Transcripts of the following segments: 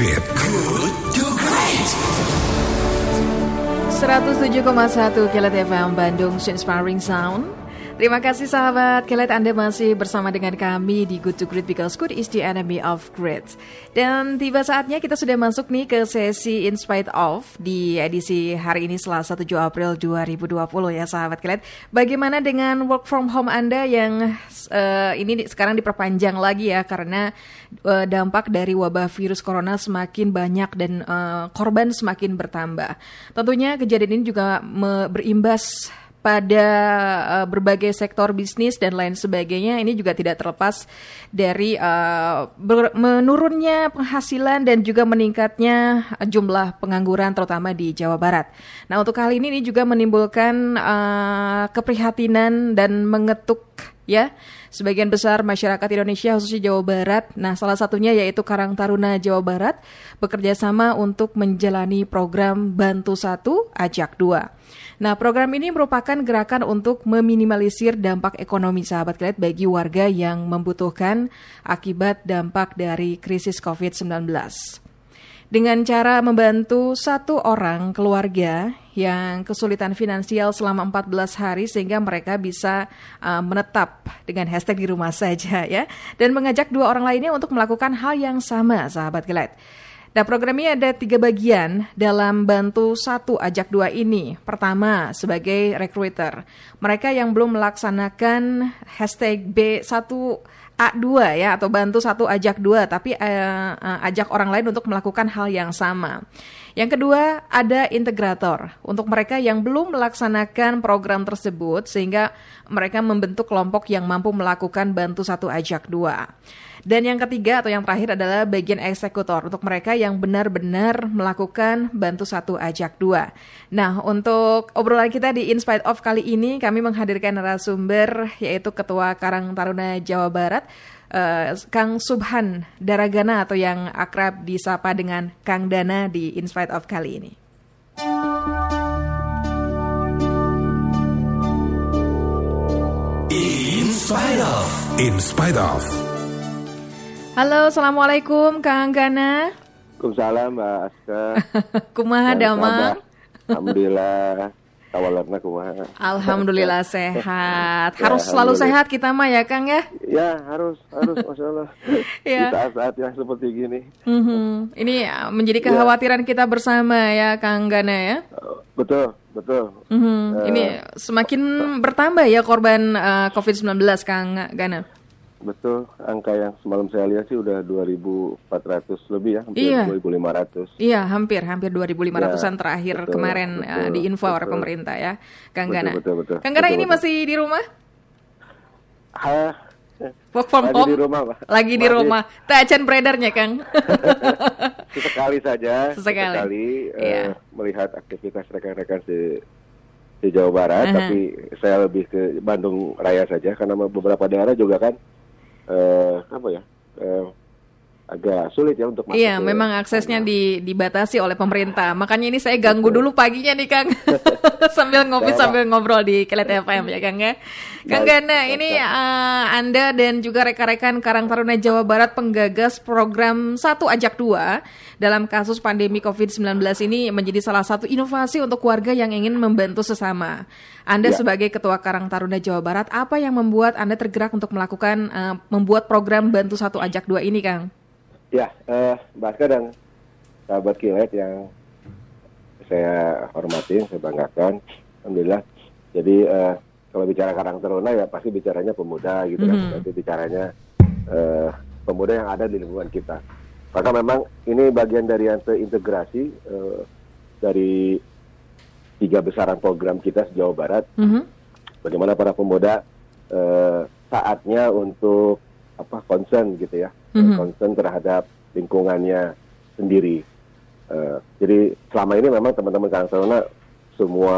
Great. Good to Great. 107,1 Kilat FM Bandung Inspiring Sound Terima kasih sahabat Kelet Anda masih bersama dengan kami di Good to Great because good is the enemy of great. Dan tiba saatnya kita sudah masuk nih ke sesi In Spite of di edisi hari ini Selasa 7 April 2020 ya sahabat Kelet. Bagaimana dengan work from home Anda yang uh, ini sekarang diperpanjang lagi ya karena uh, dampak dari wabah virus corona semakin banyak dan uh, korban semakin bertambah. Tentunya kejadian ini juga berimbas pada uh, berbagai sektor bisnis dan lain sebagainya ini juga tidak terlepas dari uh, menurunnya penghasilan dan juga meningkatnya jumlah pengangguran terutama di Jawa Barat. Nah untuk kali ini ini juga menimbulkan uh, keprihatinan dan mengetuk ya sebagian besar masyarakat Indonesia khususnya Jawa Barat. Nah, salah satunya yaitu Karang Taruna Jawa Barat bekerja sama untuk menjalani program Bantu Satu Ajak Dua. Nah, program ini merupakan gerakan untuk meminimalisir dampak ekonomi sahabat kalian bagi warga yang membutuhkan akibat dampak dari krisis COVID-19 dengan cara membantu satu orang keluarga yang kesulitan finansial selama 14 hari sehingga mereka bisa uh, menetap dengan hashtag di rumah saja ya dan mengajak dua orang lainnya untuk melakukan hal yang sama sahabat kelet. Nah program ini ada tiga bagian dalam bantu satu ajak dua ini. Pertama sebagai recruiter, mereka yang belum melaksanakan hashtag B1 A2 ya atau bantu satu ajak dua tapi uh, uh, ajak orang lain untuk melakukan hal yang sama. Yang kedua ada integrator untuk mereka yang belum melaksanakan program tersebut sehingga mereka membentuk kelompok yang mampu melakukan bantu satu ajak dua. Dan yang ketiga atau yang terakhir adalah bagian eksekutor untuk mereka yang benar-benar melakukan bantu satu ajak dua. Nah, untuk obrolan kita di Inspite of kali ini kami menghadirkan narasumber yaitu Ketua Karang Taruna Jawa Barat uh, Kang Subhan Daragana atau yang akrab disapa dengan Kang Dana di Inspite of kali ini. In spite of. In spite of. Halo, Assalamualaikum Kang Gana. Waalaikumsalam Mbak Aska. kumaha damang? Alhamdulillah. Awalarna kumaha. Alhamdulillah sehat. Ya, harus selalu sehat kita mah ya Kang ya? Ya harus, harus Masya Allah. ya. Di saat-saat yang seperti gini. Mm-hmm. Ini ya, menjadi ya. kekhawatiran ya. kita bersama ya Kang Gana ya? Betul, betul. Mm-hmm. Uh, Ini semakin bertambah ya korban uh, eh, COVID-19 Kang Gana? Betul, angka yang semalam saya lihat sih udah 2.400 lebih ya, hampir iya. 2.500. Iya, hampir hampir 2.500-an ya, terakhir betul, kemarin betul, uh, di info oleh pemerintah ya, Kang Gana. Betul, betul, Kang Gana betul, ini betul. masih di rumah? Hah? Work from Lagi home? di rumah, Pak. Lagi di rumah. Tak acan beredarnya, Kang. sesekali saja. Sesekali. Sesekali iya. uh, melihat aktivitas rekan-rekan di di Jawa Barat, uh -huh. tapi saya lebih ke Bandung Raya saja karena beberapa daerah juga kan uh, apa ya? Uh, agak sulit ya untuk masuk. Iya, ke memang aksesnya di, dibatasi oleh pemerintah. Makanya ini saya ganggu dulu paginya nih Kang, sambil ngopi sambil ngobrol di Kelet FM ya Kang ya. Kang Gana, ini uh, Anda dan juga rekan-rekan Karang Taruna Jawa Barat penggagas program Satu Ajak Dua dalam kasus pandemi COVID-19 ini menjadi salah satu inovasi untuk warga yang ingin membantu sesama. Anda ya. sebagai Ketua Karang Taruna Jawa Barat, apa yang membuat Anda tergerak untuk melakukan uh, membuat program Bantu Satu Ajak Dua ini, Kang? Ya, uh, Mbak Aska dan sahabat Kilet yang saya hormati, saya banggakan, alhamdulillah. Jadi uh, kalau bicara Karang Taruna ya pasti bicaranya pemuda gitu mm -hmm. kan, mhm. nanti bicaranya uh, pemuda yang ada di lingkungan kita. Maka memang ini bagian dari yang terintegrasi uh, dari tiga besaran program kita sejauh barat. Mm -hmm. Bagaimana para pemuda uh, saatnya untuk apa concern gitu ya, mm-hmm. concern terhadap lingkungannya sendiri. Uh, jadi selama ini memang teman-teman Karang Taruna semua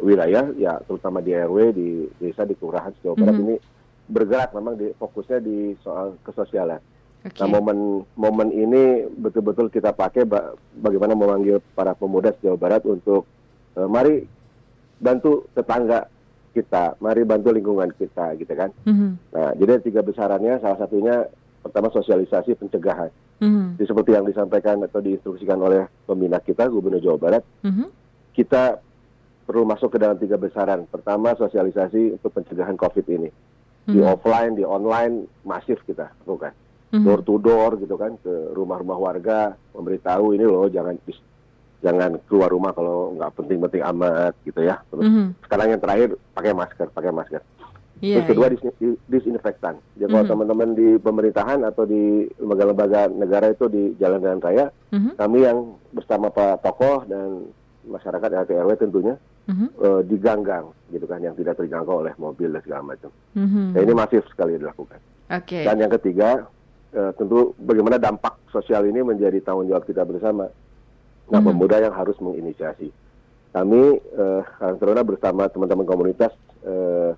wilayah ya terutama di RW di desa di kelurahan Jawa Barat mm-hmm. ini bergerak memang di fokusnya di soal kesosialan. Okay. Nah momen momen ini betul-betul kita pakai ba- bagaimana memanggil para pemuda Jawa Barat untuk uh, mari bantu tetangga kita, mari bantu lingkungan kita, gitu kan. Mm-hmm. Nah, jadi tiga besarannya, salah satunya pertama sosialisasi pencegahan. Mhm. Jadi seperti yang disampaikan atau diinstruksikan oleh pembina kita, Gubernur Jawa Barat, Mhm. kita perlu masuk ke dalam tiga besaran. Pertama, sosialisasi untuk pencegahan COVID ini. Di Mhm. offline, di online, masif kita lakukan. Mhm. Door to door gitu kan, ke rumah-rumah warga, memberitahu ini loh, jangan jangan keluar rumah kalau nggak penting-penting amat gitu ya. Terus Mhm. sekarang yang terakhir, pakai masker, pakai masker. Iya, Terus kedua di- disinfektan. Jadi kalau Mhm. teman-teman di pemerintahan atau di lembaga-lembaga negara itu di jalan jalan raya, Mhm. kami yang bersama Pak Tokoh dan masyarakat RT RW tentunya Mhm. eh, di ganggang gitu kan yang tidak terjangkau oleh mobil dan segala macam. Mhm. Nah, ini masif sekali dilakukan. Oke. Dan yang ketiga eh, tentu bagaimana dampak sosial ini menjadi tanggung jawab kita bersama. Nah, Mhm. pemuda yang harus menginisiasi. Kami eh, Karang Taruna bersama teman-teman komunitas eh,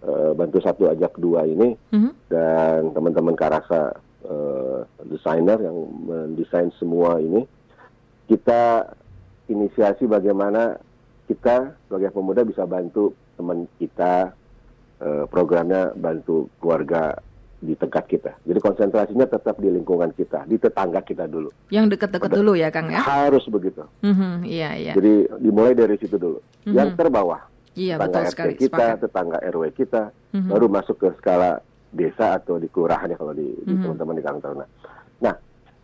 eh, bantu satu ajak dua ini Mhm. dan teman-teman Karasa eh, desainer yang mendesain semua ini kita inisiasi bagaimana kita sebagai pemuda bisa bantu teman kita eh, programnya bantu keluarga di dekat kita. Jadi konsentrasinya tetap di lingkungan kita, di tetangga kita dulu. Yang dekat-dekat dulu ya, Kang ya. Harus begitu. Mhm. Iya, iya. Jadi dimulai dari situ dulu. Mhm. Yang terbawah, Iya, tetangga betul RT sekali. kita, Sepakat. tetangga RW kita, Mhm. baru masuk ke skala desa atau di kelurahan ya kalau di, di Mhm. teman-teman di Karang Taruna. Nah,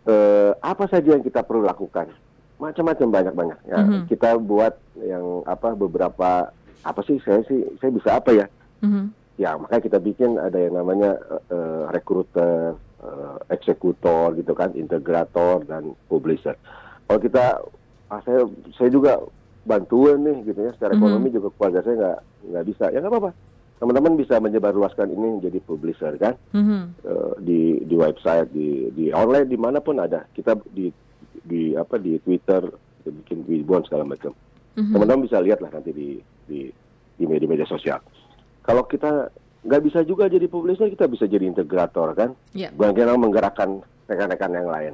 eh, apa saja yang kita perlu lakukan? Macam-macam banyak-banyak. Ya, Mhm. Kita buat yang apa beberapa apa sih saya sih saya bisa apa ya? Mhm. Ya makanya kita bikin ada yang namanya eh, rekruter, eh, eksekutor gitu kan, integrator dan publisher. Kalau kita, ah, saya saya juga bantuan nih gitu ya, secara Mhm. ekonomi juga keluarga saya nggak nggak bisa, ya nggak apa-apa. Teman-teman bisa menyebarluaskan ini menjadi publisher kan, Mhm. eh, di di website, di di online di mana pun ada. Kita di di apa di Twitter kita bikin ribuan segala macam Mhm. teman-teman bisa lihat lah nanti di di di media-media sosial. Kalau kita nggak bisa juga jadi publisher, kita bisa jadi integrator kan, Iya. bagaimana menggerakkan rekan-rekan yang lain.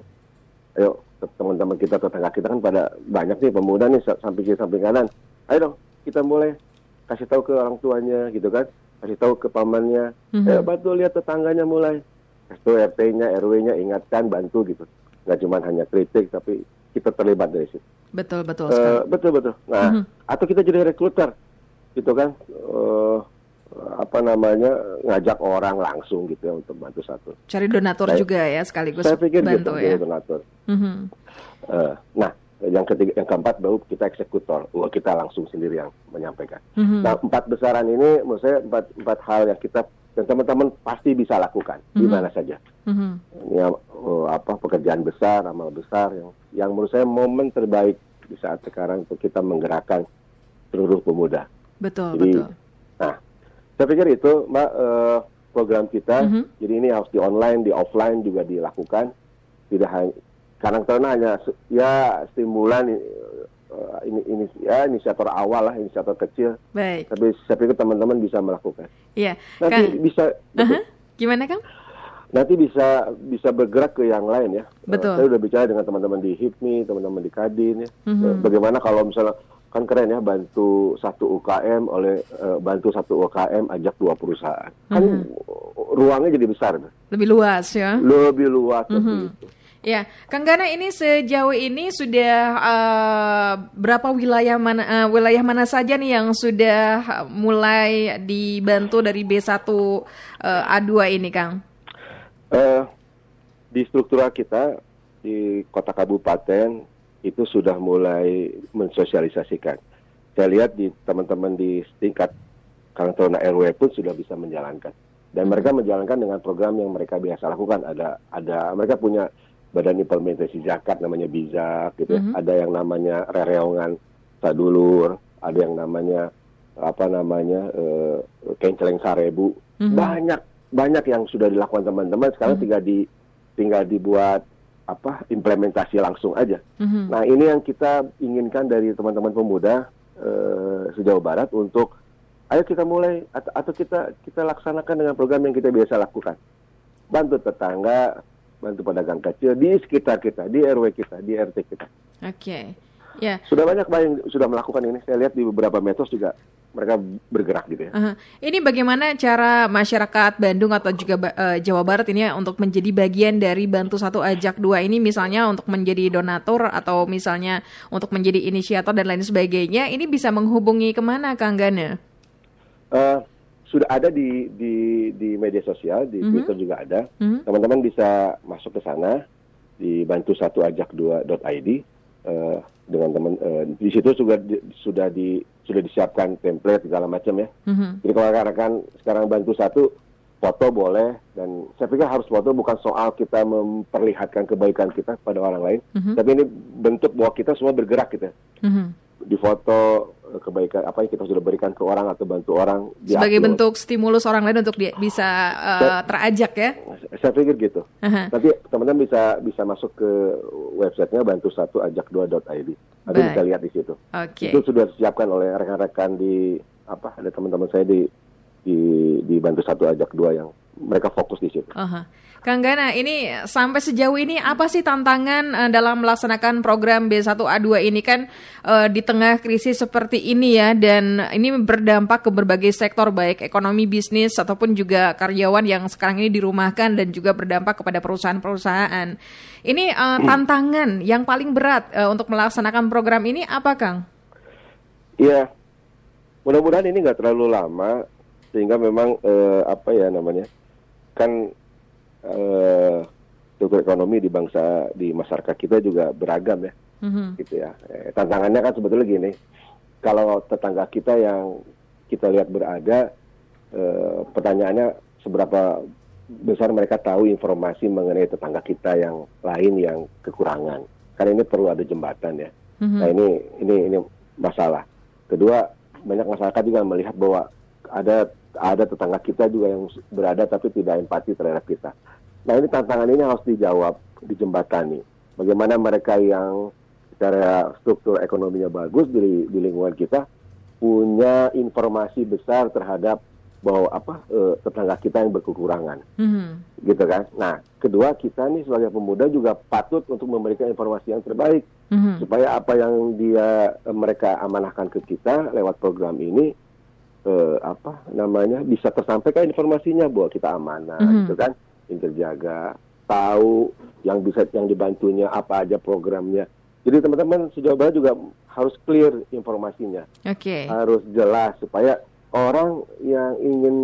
Ayo teman-teman kita tetangga kita kan pada banyak nih pemuda nih sa- samping kiri samping kanan. Ayo dong kita mulai kasih tahu ke orang tuanya gitu kan, kasih tahu ke pamannya. Mhm. Ayo bantu lihat tetangganya mulai. Kasih tahu RT-nya, RW-nya ingatkan bantu gitu. Nggak cuma hanya kritik tapi kita terlibat dari situ. Betul, betul Eh, sekali. betul betul. Nah, Mhm. atau kita jadi rekruter, gitu kan? Eh, apa namanya ngajak orang langsung gitu ya untuk bantu satu. Cari donatur saya- juga ya sekaligus Saya pikir bantu gitu, ya. donatur. Mhm. Eh, nah, yang ketiga, yang keempat baru kita eksekutor. Wah, kita langsung sendiri yang menyampaikan. Mhm. Nah, empat besaran ini, menurut saya empat empat hal yang kita dan teman-teman pasti bisa lakukan di Mhm. mana saja. Mhm. Ini eh, apa pekerjaan besar, amal besar yang yang menurut saya momen terbaik di saat sekarang untuk kita menggerakkan seluruh pemuda. Betul, Jadi, betul. Nah, saya pikir itu, Mbak, eh, program kita. Mhm. Jadi ini harus di online, di offline juga dilakukan. Tidak hanya Karang Taruna hanya ya stimulan eh, ini ini ya inisiator awal lah, inisiator kecil. Baik. Tapi saya pikir teman-teman bisa melakukan. Iya. Nanti Kang, bisa betul. Aha. Gimana, Kang? nanti bisa bisa bergerak ke yang lain ya. Eh, Betul. saya udah bicara dengan teman-teman di HIPMI, teman-teman di Kadin ya. Mhm. Eh, Bagaimana kalau misalnya kan keren ya bantu satu UKM oleh eh, bantu satu UKM ajak dua perusahaan. Kan Mhm. ruangnya jadi besar. Lebih luas ya. Lebih luas Mhm. itu. Ya, Kang Gana ini sejauh ini sudah eh, berapa wilayah mana eh, wilayah mana saja nih yang sudah mulai dibantu dari B1 eh, A2 ini, Kang? Eh, di struktural kita di kota kabupaten itu sudah mulai mensosialisasikan. Saya lihat di teman-teman di tingkat Karang RW pun sudah bisa menjalankan. Dan mereka menjalankan dengan program yang mereka biasa lakukan. Ada ada mereka punya badan implementasi zakat namanya Bizak gitu ya. Mhm. Ada yang namanya rereongan sadulur, ada yang namanya apa namanya eh, kenceleng sarebu. Mhm. Banyak banyak yang sudah dilakukan teman-teman sekarang Mhm. tinggal di tinggal dibuat apa implementasi langsung aja. Mhm. Nah ini yang kita inginkan dari teman-teman pemuda eh, sejauh barat untuk ayo kita mulai atau, atau kita kita laksanakan dengan program yang kita biasa lakukan. Bantu tetangga, bantu pedagang kecil di sekitar kita, di RW kita, di RT kita. Oke. Ya. Sudah banyak banyak yang sudah melakukan ini. Saya lihat di beberapa metos juga mereka bergerak gitu ya. Aha. Ini bagaimana cara masyarakat Bandung atau juga eh, Jawa Barat ini ya untuk menjadi bagian dari Bantu Satu Ajak Dua ini misalnya untuk menjadi donatur atau misalnya untuk menjadi inisiator dan lain sebagainya ini bisa menghubungi ke mana Kang Gana? Eh, sudah ada di di di media sosial di Mhm. Twitter juga ada. Mhm. Teman-teman bisa masuk ke sana di bantu satu ajak dua id dengan teman eh, di situ sudah di- sudah di sudah disiapkan template segala macam ya. Mhm. Jadi kalau rekan-rekan sekarang bantu satu foto boleh dan saya pikir harus foto bukan soal kita memperlihatkan kebaikan kita kepada orang lain, Mhm. tapi ini bentuk bahwa kita semua bergerak gitu. ya. Mhm. Di foto kebaikan apa yang kita sudah berikan ke orang atau bantu orang Sebagai bentuk stimulus orang lain untuk dia bisa eh, terajak ya. Saya pikir gitu. Aha. Nanti teman-teman bisa bisa masuk ke websitenya bantu satu ajak dua id. Nanti Baik. bisa lihat di situ. Oke. Itu sudah disiapkan oleh rekan-rekan di apa ada teman-teman saya di di di bantu satu ajak dua yang mereka fokus di situ. Aha. Kang Gana, ini sampai sejauh ini apa sih tantangan eh, dalam melaksanakan program B1A2 ini kan eh, di tengah krisis seperti ini ya dan ini berdampak ke berbagai sektor baik ekonomi bisnis ataupun juga karyawan yang sekarang ini dirumahkan dan juga berdampak kepada perusahaan-perusahaan. Ini eh, tantangan yang paling berat untuk melaksanakan program ini apa Kang? Iya, mudah-mudahan ini nggak terlalu lama sehingga memang eh, apa ya namanya kan eh, struktur ekonomi di bangsa di masyarakat kita juga beragam ya, Mhm. gitu ya. Eh, tantangannya kan sebetulnya gini, kalau tetangga kita yang kita lihat berada, eh, pertanyaannya seberapa besar mereka tahu informasi mengenai tetangga kita yang lain yang kekurangan. Karena ini perlu ada jembatan ya. Mhm. Nah ini ini ini masalah. Kedua banyak masyarakat juga melihat bahwa ada ada tetangga kita juga yang berada tapi tidak empati terhadap kita. Nah ini tantangan ini harus dijawab, dijembatani. Bagaimana mereka yang secara struktur ekonominya bagus di, di lingkungan kita punya informasi besar terhadap bahwa apa eh, tetangga kita yang berkekurangan Mhm. gitu kan. Nah, kedua kita nih sebagai pemuda juga patut untuk memberikan informasi yang terbaik Mhm. supaya apa yang dia eh, mereka amanahkan ke kita lewat program ini eh, apa namanya bisa tersampaikan informasinya bahwa kita amanah Mhm. gitu kan, yang terjaga, tahu yang bisa yang dibantunya apa aja programnya. Jadi teman-teman sejauh barat juga harus clear informasinya Oke. harus jelas supaya orang yang ingin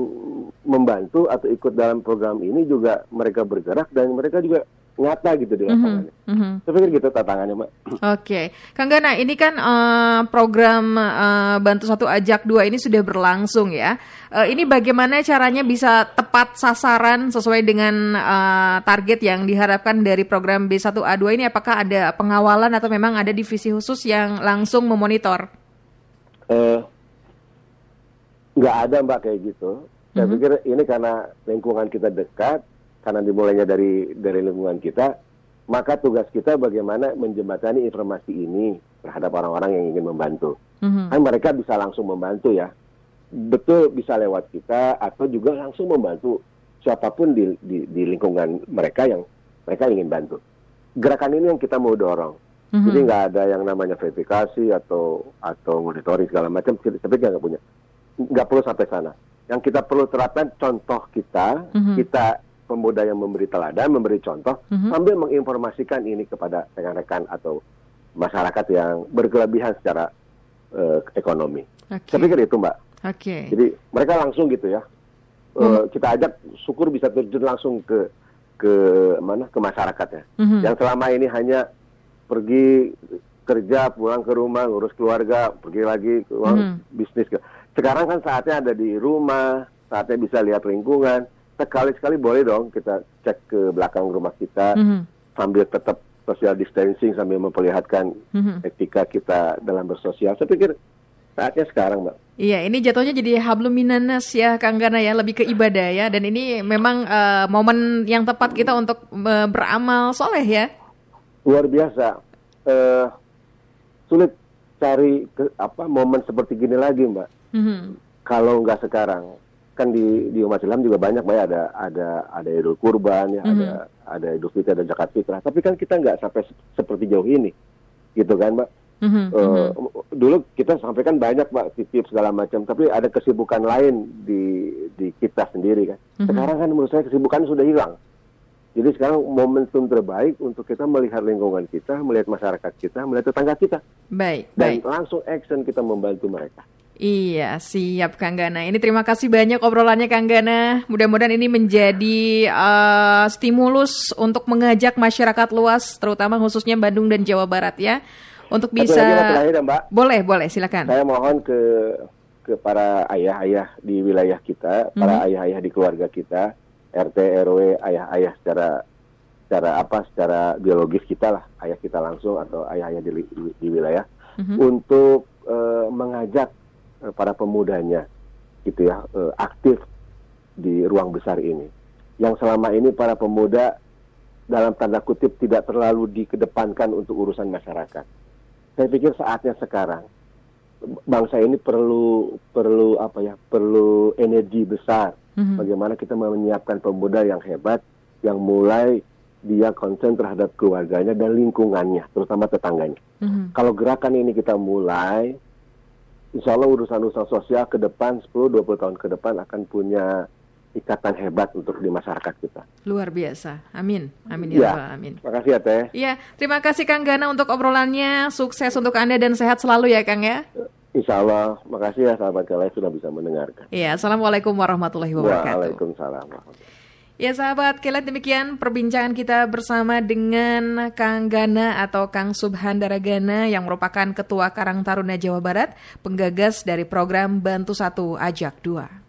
membantu atau ikut dalam program ini juga mereka bergerak dan mereka juga nyata gitu di. Mhm. Mhm. Saya pikir gitu tantangannya, Mbak. Oke, Kang Gana, ini kan eh, program eh, Bantu Satu Ajak Dua ini sudah berlangsung ya. Eh, ini bagaimana caranya bisa tepat sasaran sesuai dengan eh, target yang diharapkan dari program B1A2 ini? Apakah ada pengawalan atau memang ada divisi khusus yang langsung memonitor? Eh, nggak ada Mbak kayak gitu. Saya pikir ini karena lingkungan kita dekat, karena dimulainya dari dari lingkungan kita, maka tugas kita bagaimana menjembatani informasi ini terhadap orang-orang yang ingin membantu. Mhm. kan mereka bisa langsung membantu ya. Betul bisa lewat kita atau juga langsung membantu siapa pun di, di, di lingkungan mereka yang mereka ingin bantu. Gerakan ini yang kita mau dorong. Mhm. Jadi nggak ada yang namanya verifikasi atau atau monitoring segala macam. Kita tapi nggak punya. Nggak perlu sampai sana. Yang kita perlu terapkan contoh kita, Mhm. kita pemuda yang memberi teladan, memberi contoh, Mhm. sambil menginformasikan ini kepada rekan-rekan atau masyarakat yang berkelebihan secara eh, ekonomi. Oke. Saya pikir itu Mbak. Oke. Jadi mereka langsung gitu ya. Eh, Hmm. Kita ajak syukur bisa terjun langsung ke ke mana ke masyarakatnya. Mhm. Yang selama ini hanya pergi kerja, pulang ke rumah, ngurus keluarga, pergi lagi ke uang Mhm. bisnis. Sekarang kan saatnya ada di rumah, saatnya bisa lihat lingkungan. Sekali-sekali boleh dong kita cek ke belakang rumah kita Mhm. sambil tetap social distancing sambil memperlihatkan Mhm. etika kita dalam bersosial. Saya pikir saatnya sekarang, Mbak. Iya, ini jatuhnya jadi hablum minanas ya, Kang Gana ya, lebih ke ibadah ya. Dan ini memang eh, momen yang tepat kita untuk eh, beramal soleh ya. Luar biasa. Eh, sulit cari ke, apa momen seperti gini lagi, Mbak. Mhm. Kalau nggak sekarang, kan di di umat Islam juga banyak, Mbak. ya, Ada ada ada Idul Kurban, ya, ada ada Idul Fitri, ada Zakat Fitrah. Tapi kan kita nggak sampai se- seperti jauh ini, gitu kan, Mbak. Mhm, Eh, Dulu kita sampaikan banyak Mbak tips segala macam, tapi ada kesibukan lain di di kita sendiri kan. Mhm. Sekarang kan menurut saya kesibukan sudah hilang. Jadi sekarang momentum terbaik untuk kita melihat lingkungan kita, melihat masyarakat kita, melihat tetangga kita, Baik, dan baik. langsung action kita membantu mereka. Iya, siap Kang Gana. Ini terima kasih banyak obrolannya Kang Gana. Mudah-mudahan ini menjadi eh, stimulus untuk mengajak masyarakat luas, terutama khususnya Bandung dan Jawa Barat ya, untuk bisa. lagi terakhir ya, Mbak. Boleh, boleh, silakan. Saya mohon ke ke para ayah-ayah di wilayah kita, para ayah-ayah di keluarga kita, RT RW, ayah-ayah secara secara apa? Secara biologis kita lah, ayah kita langsung atau ayah-ayah di, di, di wilayah untuk eh, mengajak para pemudanya gitu ya eh, aktif di ruang besar ini. Yang selama ini para pemuda dalam tanda kutip tidak terlalu dikedepankan untuk urusan masyarakat. Saya pikir saatnya sekarang bangsa ini perlu perlu apa ya perlu energi besar Mhm. bagaimana kita menyiapkan pemuda yang hebat yang mulai dia konsen terhadap keluarganya dan lingkungannya terutama tetangganya Mhm. kalau gerakan ini kita mulai insya Allah urusan-urusan sosial ke depan 10-20 tahun ke depan akan punya ikatan hebat untuk di masyarakat kita Luar biasa. Amin. Amin Iya. ya Rabbal Alamin. makasih ya Teh Iya, terima kasih Kang Gana untuk obrolannya. Sukses untuk Anda dan sehat selalu ya Kang ya. Insya Allah makasih ya sahabat kalian sudah bisa mendengarkan Iya, Assalamualaikum warahmatullahi wabarakatuh. Waalaikumsalam Ya sahabat, kalian demikian perbincangan kita bersama dengan Kang Gana atau Kang Subhandara Gana yang merupakan Ketua Karang Taruna Jawa Barat, penggagas dari program Bantu Satu Ajak Dua.